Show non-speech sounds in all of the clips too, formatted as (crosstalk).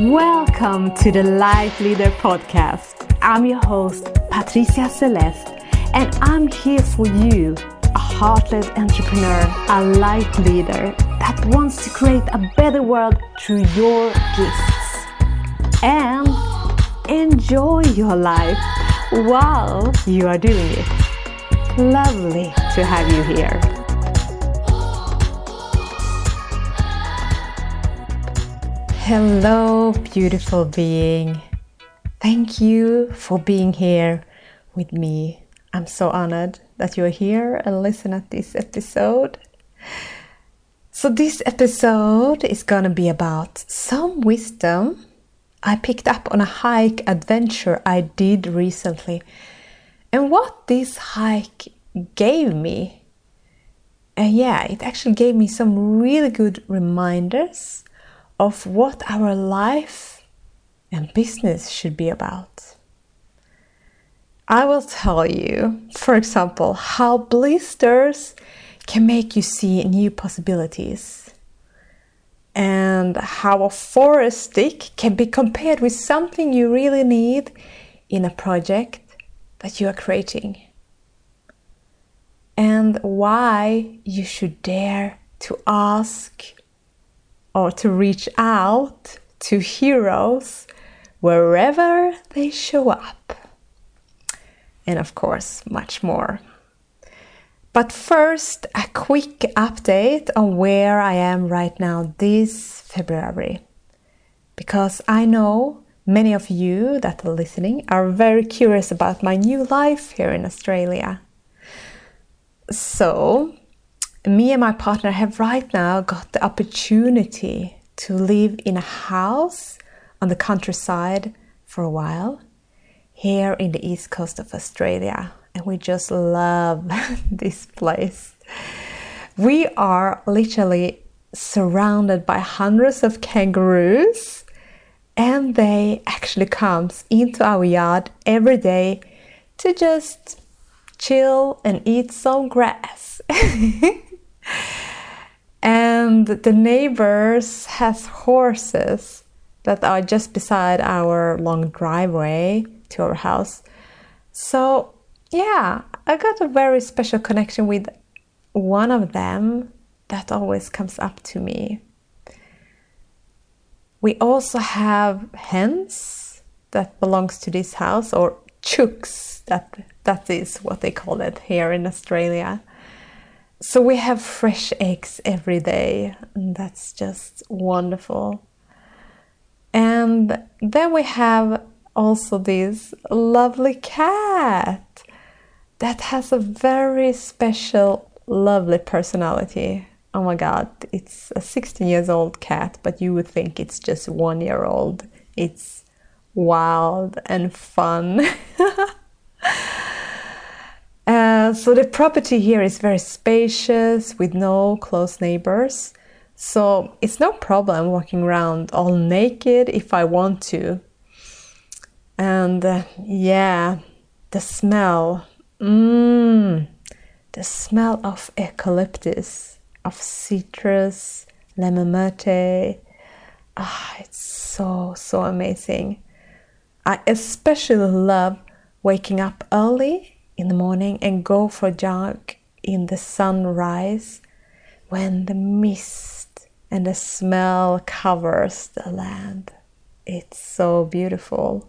Welcome to the Life Leader Podcast. I'm your host, Patricia Celeste, and I'm here for you, a heart-led entrepreneur, a life leader that wants to create a better world through your gifts. And enjoy your life while you are doing it. Lovely to have you here. Hello, beautiful being. Thank you for being here with me. I'm so honored that you're here and listen at this episode. So this episode is going to be about some wisdom I picked up on a hike adventure I did recently and what this hike gave me. And yeah, it actually gave me some really good reminders of what our life and business should be about. I will tell you, for example, how blisters can make you see new possibilities and how a forest stick can be compared with something you really need in a project that you are creating and why you should dare to ask or to reach out to heroes wherever they show up. And of course, much more. But first, a quick update on where I am right now this February. Because I know many of you that are listening are very curious about my new life here in Australia. So, me and my partner have right now got the opportunity to live in a house on the countryside for a while here in the east coast of Australia. And we just love (laughs) this place. We are literally surrounded by hundreds of kangaroos and they actually comes into our yard every day to just chill and eat some grass. (laughs) and the neighbors has horses that are just beside our long driveway to our house. So, yeah, I got a very special connection with one of them that always comes up to me. We also have hens that belongs to this house or chooks that that is what they call it here in Australia. So we have fresh eggs every day, and that's just wonderful. And then we have also this lovely cat that has a very special, lovely personality. Oh my god, it's a 16 years old cat, but you would think it's just one year old. It's wild and fun. (laughs) Uh, so the property here is very spacious with no close neighbors. So it's no problem walking around all naked if I want to. And uh, yeah, the smell. Mmm, the smell of eucalyptus, of citrus, lemon mate. Ah, it's so, so amazing. I especially love waking up early in the morning and go for a jog in the sunrise when the mist and the smell covers the land. It's so beautiful.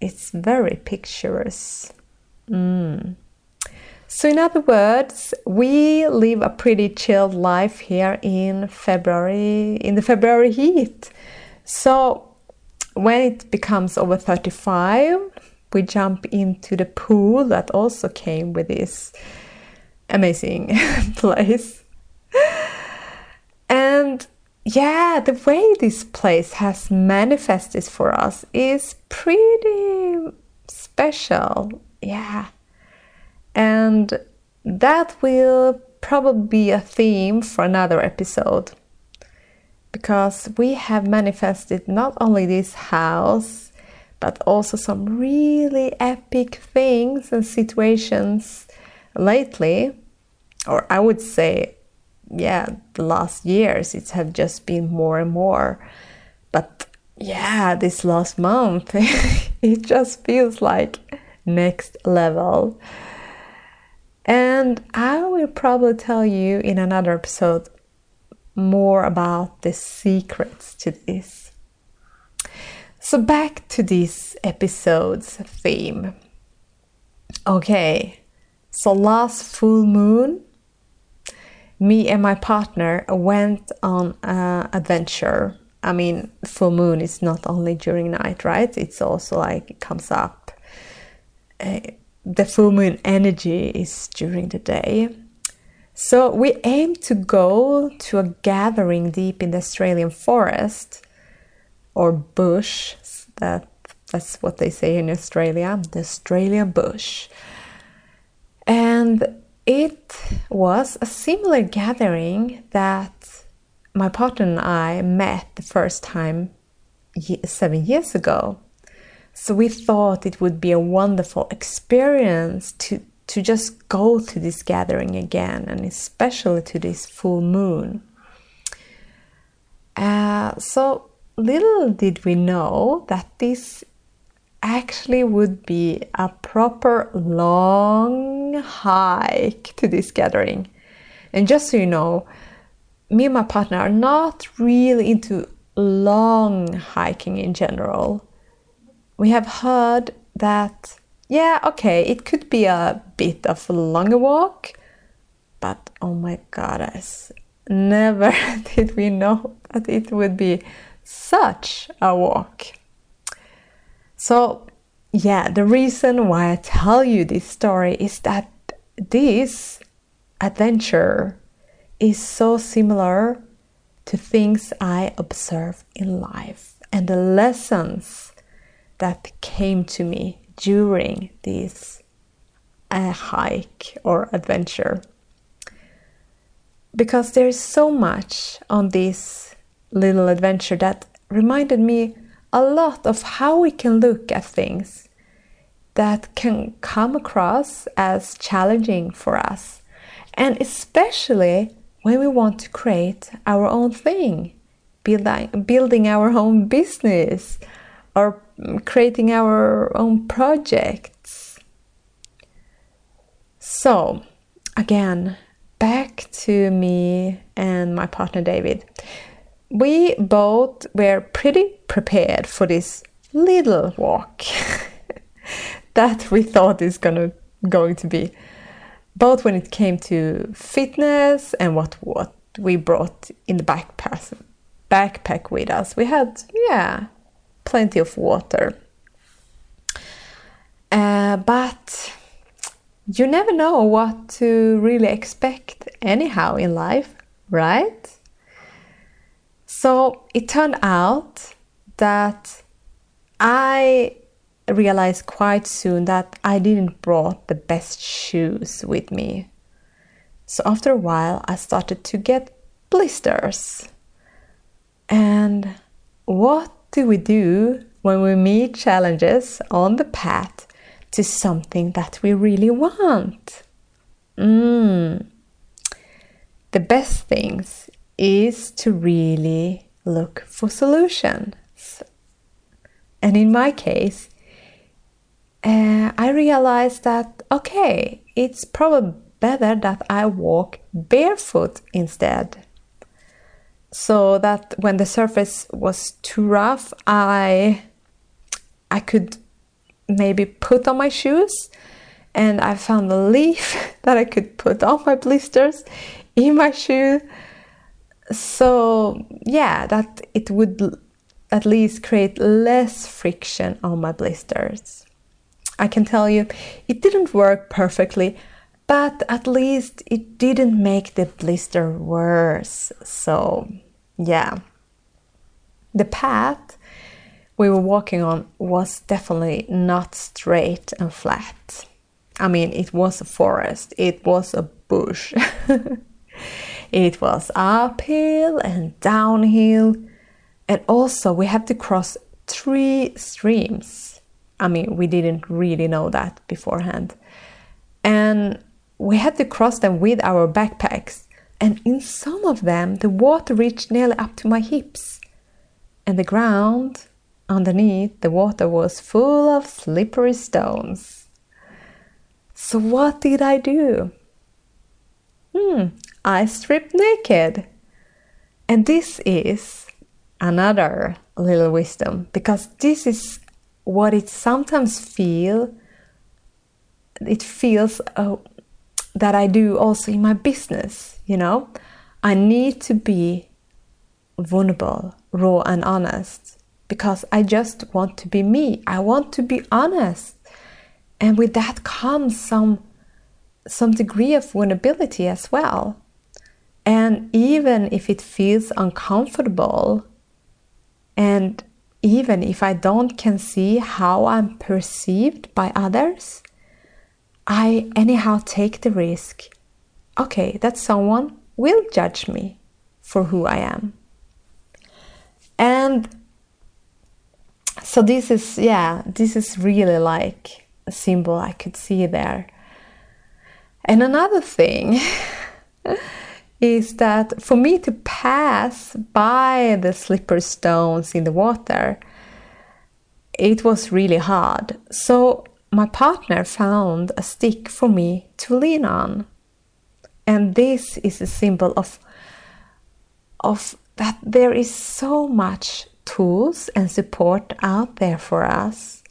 It's very picturesque. Mm. So, in other words, we live a pretty chilled life here in February, in the February heat. So, when it becomes over 35, we jump into the pool that also came with this amazing (laughs) place. And yeah, the way this place has manifested for us is pretty special. Yeah. And that will probably be a theme for another episode because we have manifested not only this house but also some really epic things and situations lately, or I would say, yeah, the last years it have just been more and more. But yeah, this last month, (laughs) it just feels like next level. And I will probably tell you in another episode more about the secrets to this. So, back to this episode's theme. Okay, so last full moon, me and my partner went on an adventure. I mean, full moon is not only during night, right? It's also like it comes up. Uh, the full moon energy is during the day. So we aim to go to a gathering deep in the Australian forest or bush. That that's what they say in Australia, the Australian bush. And it was a similar gathering that my partner and I met the first time seven years ago. So we thought it would be a wonderful experience to, to just go to this gathering again, and especially to this full moon. Uh, so little did we know that this actually would be a proper long hike to this gathering. And just so you know, me and my partner are not really into long hiking in general. We have heard that, yeah, okay, it could be a bit of a longer walk, but oh my goddess, never (laughs) did we know that it would be such a walk. So, yeah, the reason why I tell you this story is that this adventure is so similar to things I observe in life and the lessons that came to me during this uh, hike or adventure. Because there is so much on this little adventure that reminded me a lot of how we can look at things that can come across as challenging for us, and especially when we want to create our own thing, building, building our own business, or creating our own projects. So, again, back to me and my partner David we both were pretty prepared for this little walk (laughs) that we thought is gonna going to be. Both when it came to fitness and what what we brought in the backpack backpack with us we had yeah plenty of water. Uh, but you never know what to really expect anyhow in life right so it turned out that I realized quite soon that I didn't brought the best shoes with me. So after a while I started to get blisters. And what do we do when we meet challenges on the path to something that we really want? Mm. The best things is to really look for solutions. And in my case, uh, I realized that okay, it's probably better that I walk barefoot instead. So that when the surface was too rough, I I could maybe put on my shoes and I found a leaf (laughs) that I could put on my blisters in my shoe so yeah that it would at least create less friction on my blisters. I can tell you it didn't work perfectly but at least it didn't make the blister worse. So yeah. The path we were walking on was definitely not straight and flat. I mean it was a forest. It was a bush (laughs) It was uphill and downhill, and also we had to cross three streams. I mean, we didn't really know that beforehand. And we had to cross them with our backpacks, and in some of them, the water reached nearly up to my hips. and the ground underneath the water was full of slippery stones. So, what did I do? Hmm, I stripped naked. And this is another little wisdom because this is what it sometimes feel it feels uh, that I do also in my business, you know. I need to be vulnerable, raw and honest because I just want to be me. I want to be honest. And with that comes some some degree of vulnerability as well. And even if it feels uncomfortable and even if I don't can see how I'm perceived by others, I anyhow take the risk. Okay, that someone will judge me for who I am. And so this is yeah, this is really like a symbol I could see there. And another thing (laughs) is that for me to pass by the slippery stones in the water, it was really hard. So my partner found a stick for me to lean on. And this is a symbol of, of that there is so much tools and support out there for us,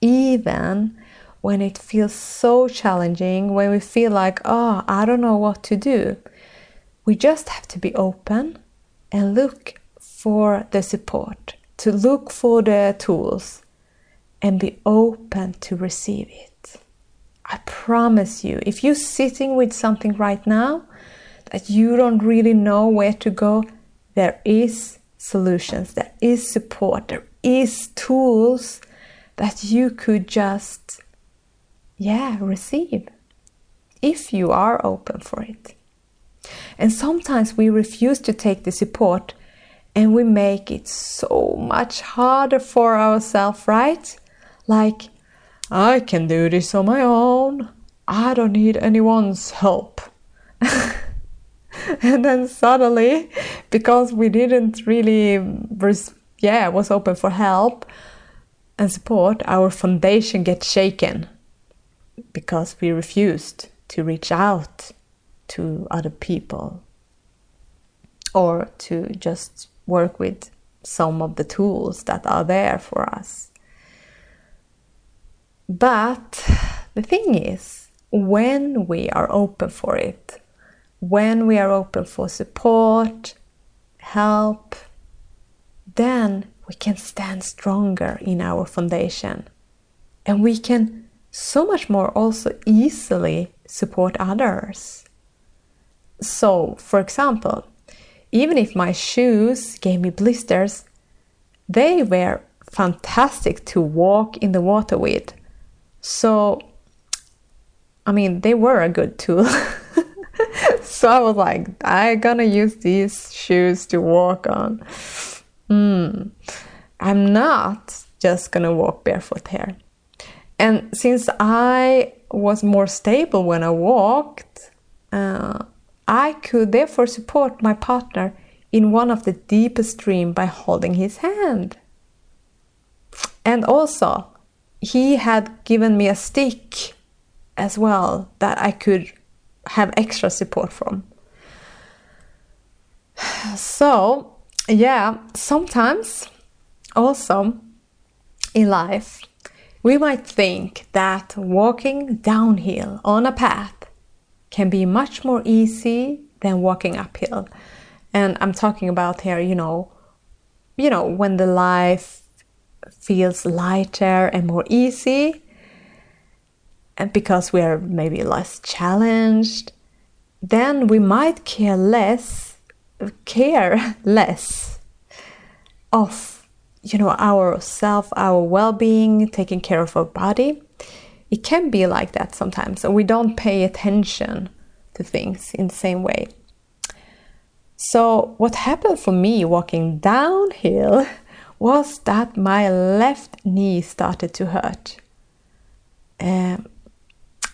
even when it feels so challenging, when we feel like, oh, I don't know what to do. We just have to be open and look for the support, to look for the tools and be open to receive it. I promise you, if you're sitting with something right now that you don't really know where to go, there is solutions, there is support, there is tools that you could just yeah, receive if you are open for it. And sometimes we refuse to take the support and we make it so much harder for ourselves, right? Like, I can do this on my own. I don't need anyone's help. (laughs) and then suddenly, because we didn't really, yeah, was open for help and support, our foundation gets shaken because we refused to reach out to other people or to just work with some of the tools that are there for us. But the thing is, when we are open for it, when we are open for support, help, then we can stand stronger in our foundation and we can so much more also easily support others. So, for example, even if my shoes gave me blisters, they were fantastic to walk in the water with. So, I mean, they were a good tool. (laughs) so I was like, I'm gonna use these shoes to walk on. Mm. I'm not just gonna walk barefoot here. And since I was more stable when I walked, uh, I could therefore support my partner in one of the deepest stream by holding his hand. And also, he had given me a stick as well that I could have extra support from. (sighs) So, yeah, sometimes also in life we might think that walking downhill on a path can be much more easy than walking uphill. And I'm talking about here, you know, you know, when the life feels lighter and more easy, and because we are maybe less challenged, then we might care less, care (laughs) less of you know, our self, our well being, taking care of our body. It can be like that sometimes, and we don't pay attention to things in the same way. So, what happened for me walking downhill (laughs) was that my left knee started to hurt. Um,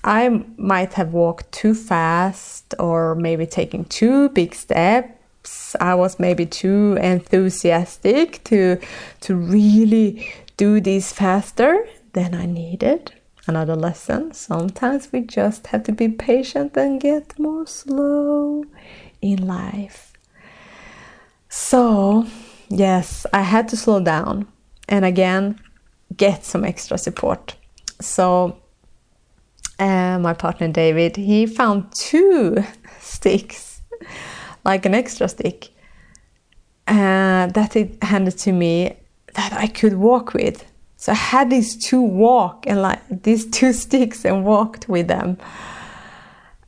I might have walked too fast or maybe taking too big steps perhaps I was maybe too enthusiastic to to really do this faster than I needed. Another lesson. Sometimes we just have to be patient and get more slow in life. So, yes, I had to slow down and again get some extra support. So, uh, my partner David, he found two (laughs) sticks, like an extra stick, uh, that he handed to me that I could walk with. So I had these two walk and like these (laughs) two sticks and walked with them.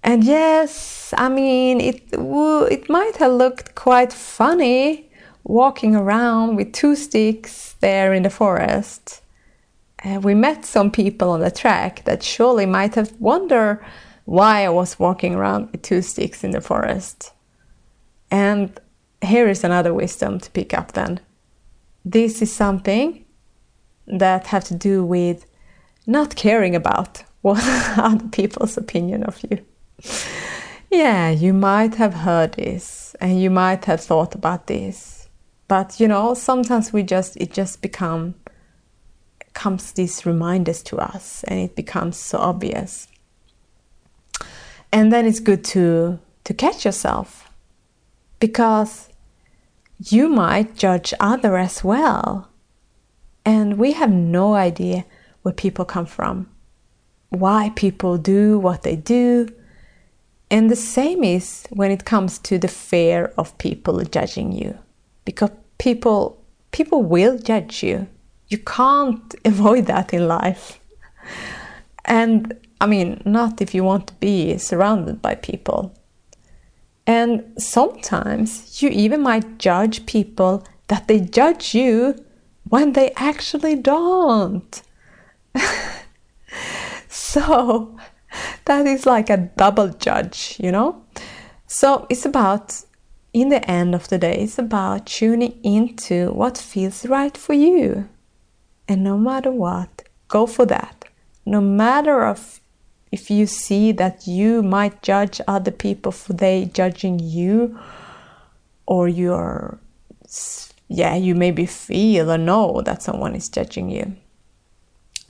And yes, I mean it. It might have looked quite funny walking around with two sticks there in the forest. Uh, we met some people on the track that surely might have wondered why I was walking around with two sticks in the forest. And here is another wisdom to pick up then. This is something that have to do with not caring about (laughs) what other people's opinion of you. Yeah, you might have heard this and you might have thought about this. But you know, sometimes we just it just become comes these reminders to us and it becomes so obvious and then it's good to to catch yourself because you might judge other as well. And we have no idea where people come from why people do what they do. And the same is when it comes to the fear of people judging you because people people will judge you. You can't (laughs) avoid that in life. And I mean, not if you want to be surrounded by people. And sometimes you even might judge people that they judge you when they actually don't. (laughs) so that is like a double judge, you know? So it's about, in the end of the day, it's about tuning into what feels right for you. And no matter what, go for that. No matter of if you see that you might judge other people for they judging you or you're yeah you maybe feel or know that someone is judging you.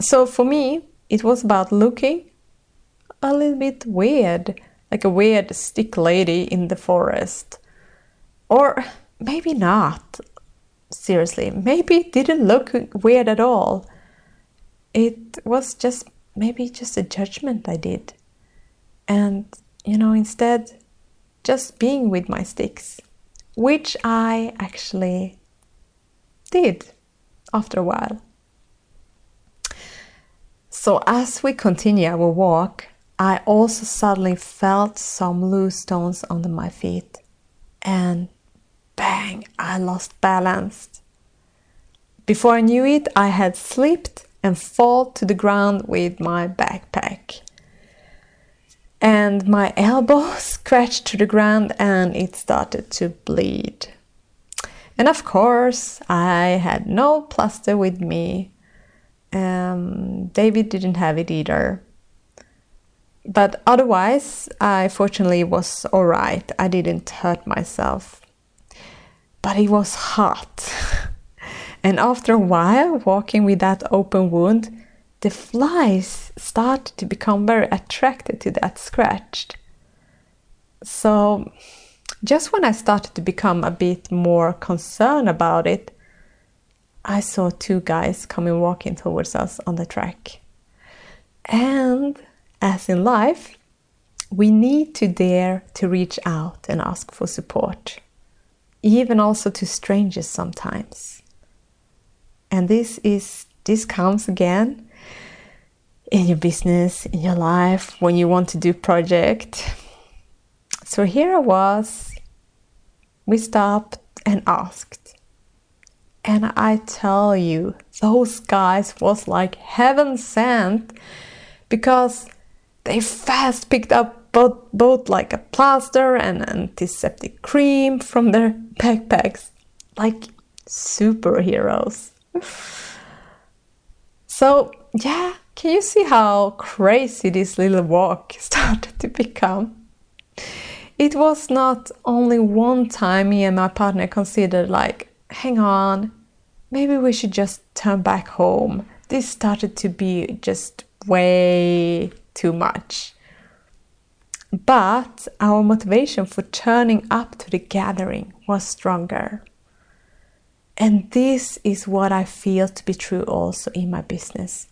So for me it was about looking a little bit weird like a weird stick lady in the forest. Or maybe not. Seriously maybe it didn't look weird at all. It was just maybe just a judgment I did. And, you know, instead, just being with my sticks, which I actually did after a while. So, as we continue our walk, I also suddenly felt some loose stones under my feet, and bang, I lost balance. Before I knew it, I had slipped and fall to the ground with my backpack. And my (laughs) elbow scratched to the ground and it started to bleed. And of course, I had no plaster with me. Um, David didn't have it either. But otherwise, I fortunately was alright. I didn't hurt myself. But it was hot. (laughs) And after a while, walking with that open wound, the flies started to become very attracted to that scratch. So, just when I started to become a bit more concerned about it, I saw two guys coming walking towards us on the track. And as in life, we need to dare to reach out and ask for support, even also to strangers sometimes. And this is this comes again in your business, in your life, when you want to do project. So here I was. We stopped and asked. And I tell you, those guys was like heaven sent because they fast picked up both, both like a plaster and antiseptic cream from their (laughs) backpacks, like superheroes. So, yeah, can you see how crazy this little walk (laughs) started to become? it was not only one time me and my partner considered, like, hang on, maybe we should just turn back home. This started to be just way too much. But our motivation for turning up to the gathering was stronger. And this is what I feel to be true also in my business.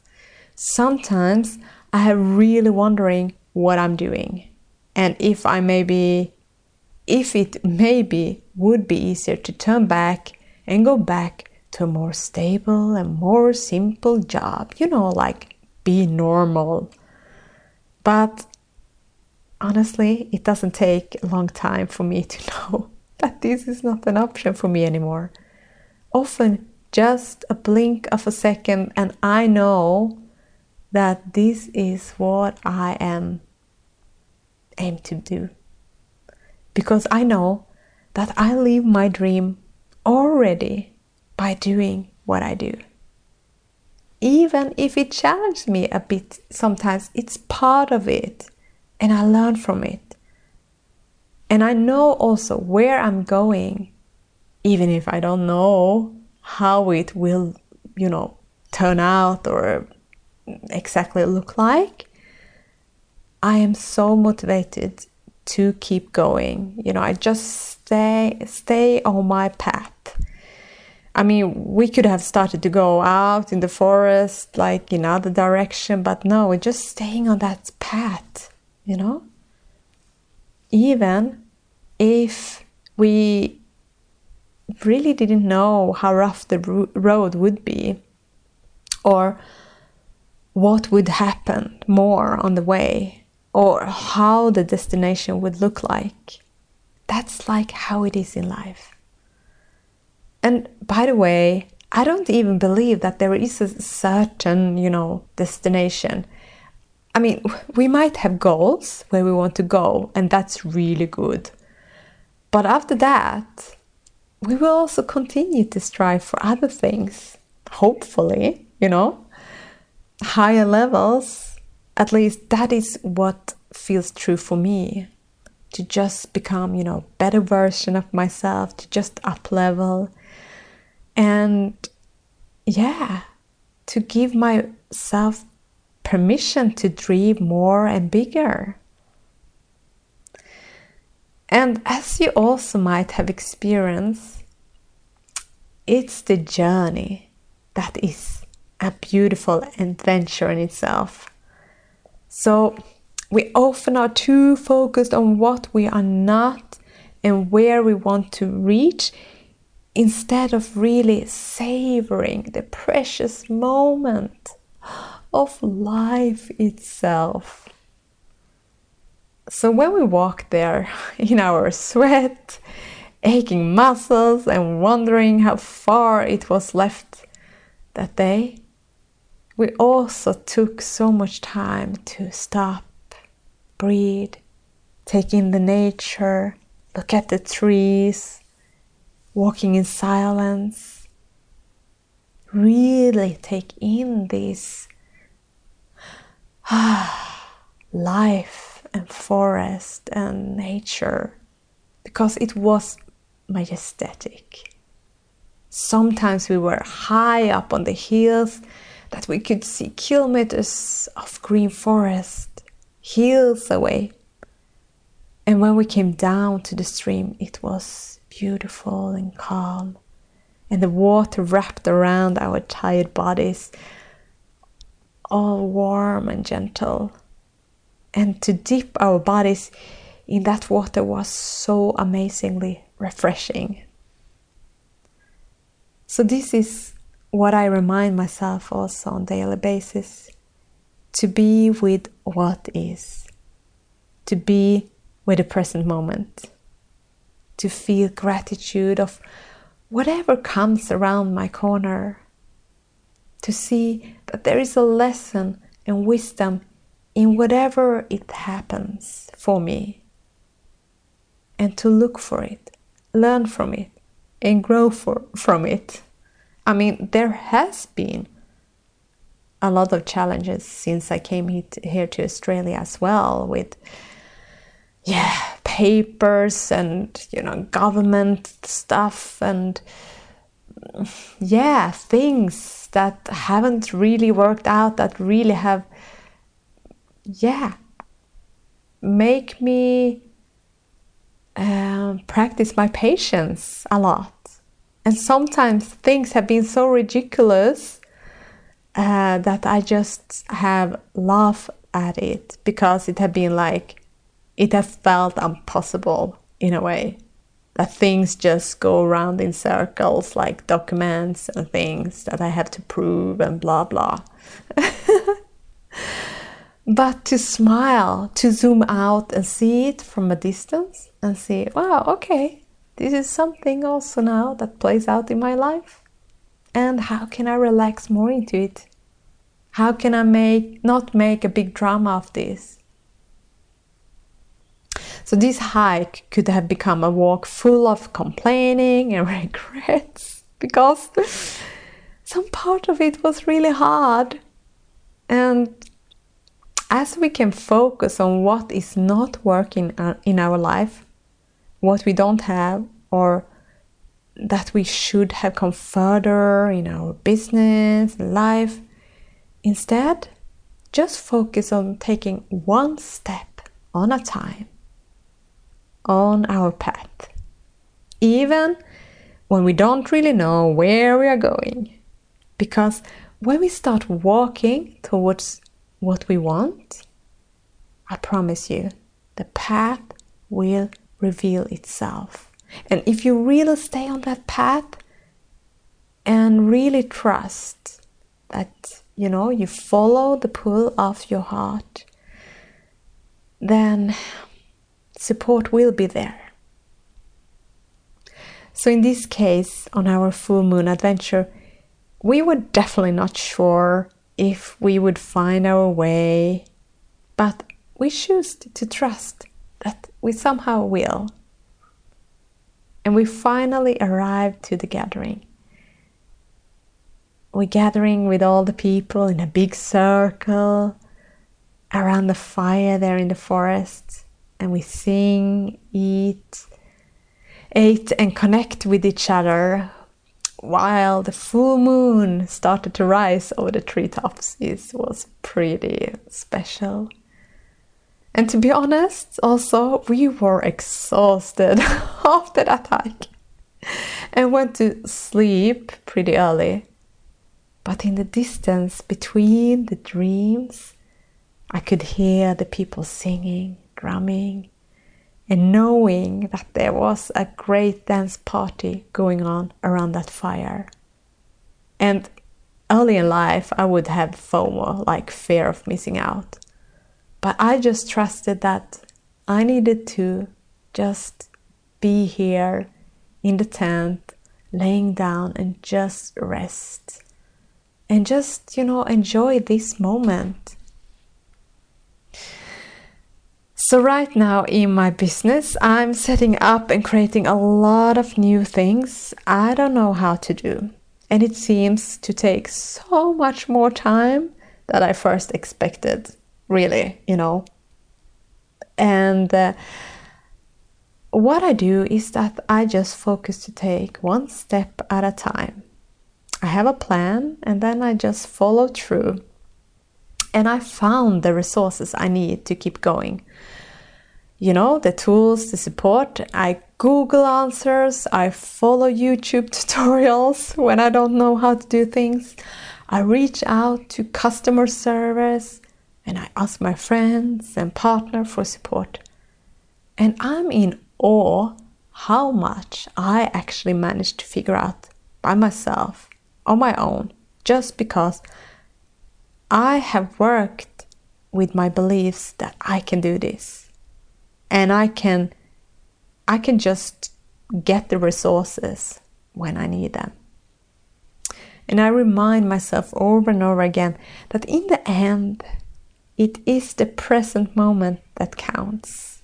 Sometimes I am really wondering what I'm doing and if I maybe if it maybe would be easier to turn back and go back to a more stable and more simple job, you know, like be normal. But honestly, it doesn't take a long time for me to (laughs) know that this is not an option for me anymore. Often, just a blink of a second, and I know that this is what I am aim to do. Because I know that I live my dream already by doing what I do. Even if it challenges me a bit sometimes, it's part of it and I learn from it. And I know also where I'm going, even if I don't know how it will, you know, turn out or exactly look like. I am so motivated to keep going. You know, I just stay stay on my path. I mean, we could have started to go out in the forest, like in other direction, but no, we're just staying on that path you know? Even if we really didn't know how rough the road would be or what would happen more on the way or how the destination would look like. That's like how it is in life. And by the way, I don't even believe that there is a certain, you know, destination. I mean, (laughs) we might have goals where we want to go, and that's really good. But after that, we will also continue to strive for other things, hopefully, you know, higher levels. At least that is what feels true for me to just become, you know, better version of myself, to just up level. And yeah, to give myself permission to dream more and bigger. And as you also might have experienced, it's the journey that is a beautiful adventure in itself. So we often are too focused on what we are not and where we want to reach instead of really savoring the precious moment of life itself. So when we walk there (laughs) in our sweat, aching muscles, and wondering how far it was left that day, we also took so much time to stop, breathe, take in the nature, look at the trees, walking in silence, really take in this (sighs) life and forest and nature because it was majestic. Sometimes we were high up on the hills that we could see kilometers of green forest, hills away. And when we came down to the stream, it was beautiful and calm, and the water wrapped around our tired bodies all warm and gentle. And to dip our bodies in that water was so amazingly refreshing. So, this is what I remind myself also on daily basis to be with what is, to be with the present moment, to feel gratitude of whatever comes around my corner to see that there is a lesson and wisdom in whatever it happens for me, and to look for it, learn from it, and grow for, from it. I mean, there has been a lot of challenges since I came here to Australia as well with, yeah, papers and you know government stuff and yeah things that haven't really worked out that really have yeah. Make me um, practice my patience a lot. And sometimes things have been so ridiculous uh, that I just have laughed at it because it had been like it has felt impossible in a way. That things just go around in circles like documents and things that I have to prove and blah blah. (laughs) but to smile, to zoom out and see it from a distance and see, wow, okay, this is something also now that plays out in my life. And how can I relax more into it? How can I make not make a big drama of this? So this hike could have become a walk full of complaining and (laughs) regrets because some part of it was really hard. And as we can focus on what is not working uh, in our life, what we don't have, or that we should have come further in our business, life, instead, just focus on taking one step on a time on our path, even when we don't really know where we are going. Because when we start walking towards what we want, I promise you, the path will reveal itself. And if you really stay on that path and really trust that, you know, you follow the pull of your heart, then support will be there. So, in this case, on our full moon adventure, we were definitely not sure if we would find our way, but we choose to trust that we somehow will. And we finally arrived to the gathering. We're gathering with all the people in a big circle around the fire there in the forest and we sing, eat, ate, and connect with each other while the full moon started to rise over the treetops. It was pretty special. And to be honest, also, we were exhausted (laughs) after that hike and went to sleep pretty early. But in the distance between the dreams, I could hear the people singing drumming, and knowing that there was a great dance party going on around that fire. And early in life, I would have FOMO, like fear of missing out. But I just trusted that I needed to just be here in the tent, laying down and just rest. And just, you know, enjoy this moment. So, right now in my business, I'm setting up and creating a lot of new things I don't know how to do. And it seems to take so much more time than I first expected, really, you know. And uh, what I do is that I just focus to take one step at a time. I have a plan and then I just follow through. And I found the resources I need to keep going you know, the tools, the support. I Google answers, I follow YouTube (laughs) tutorials when I don't know how to do things. I reach out to customer service and I ask my friends and partner for support. And I'm in awe how much I actually managed to figure out by myself on my own just because I have worked with my beliefs that I can do this and I can I can just get the resources when I need them. And I remind myself over and over again that in the end, it is the present moment that counts.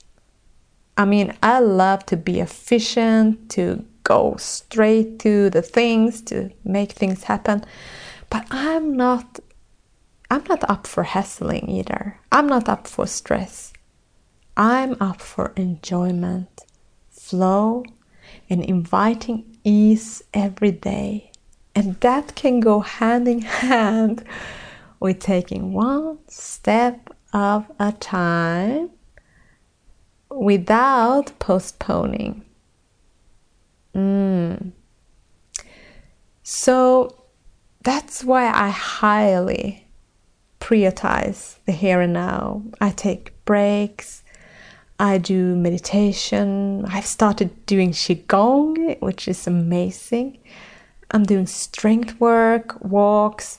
I mean, I love to be efficient, to go straight to the things, to make things happen, but I'm not I'm not up for hassling either. I'm not up for stress. I'm up for enjoyment, flow, and inviting ease every day. And that can go hand in hand with taking one step of a time without postponing. Mm. So that's why I highly prioritize the here and now. I take breaks. I do meditation. I've started doing Qigong, which is amazing. I'm doing strength work, walks,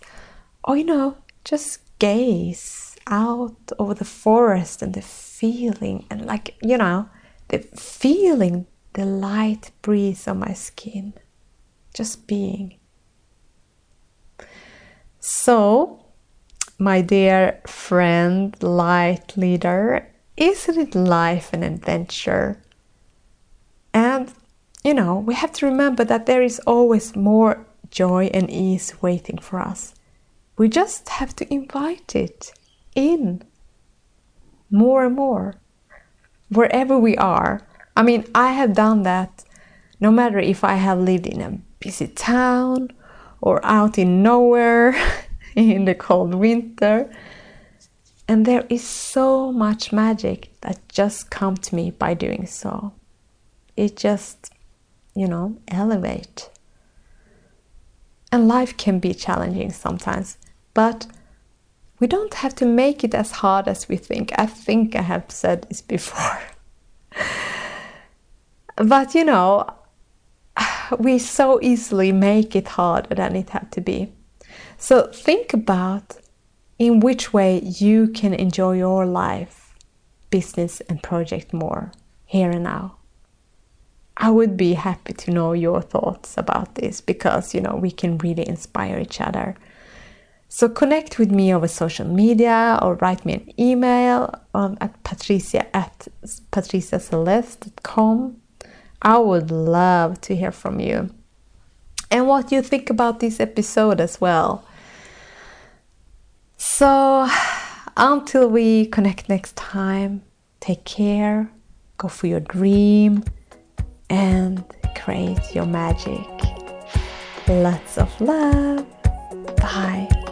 or you know, just gaze out over the forest and the feeling, and like, you know, the feeling the light breeze on my skin. Just being. So, my dear friend, light leader, isn't it life an adventure? And, you know, we have to remember that there is always more joy and ease waiting for us. We just have to invite it in more and more, wherever we are. I mean, I have done that no matter if I have lived in a busy town or out in nowhere (laughs) (laughs) in the cold winter. And there is so much magic that just come to me by doing so. It just, you know, elevate. And life can be challenging sometimes, but we don't have to make it as hard as we think. I think I have said this before. (laughs) but you know, (sighs) we so easily make it harder than it had to be. So think about in which way you can enjoy your life, business, and project more here and now. I would be happy to know your thoughts about this because you know we can really inspire each other. So connect with me over social media or write me an email um, at patricia at patriciaceleste.com I would love to hear from you and what you think about this episode as well. So, until we connect next time, take care, go for your dream, and create your magic. Lots of love. Bye.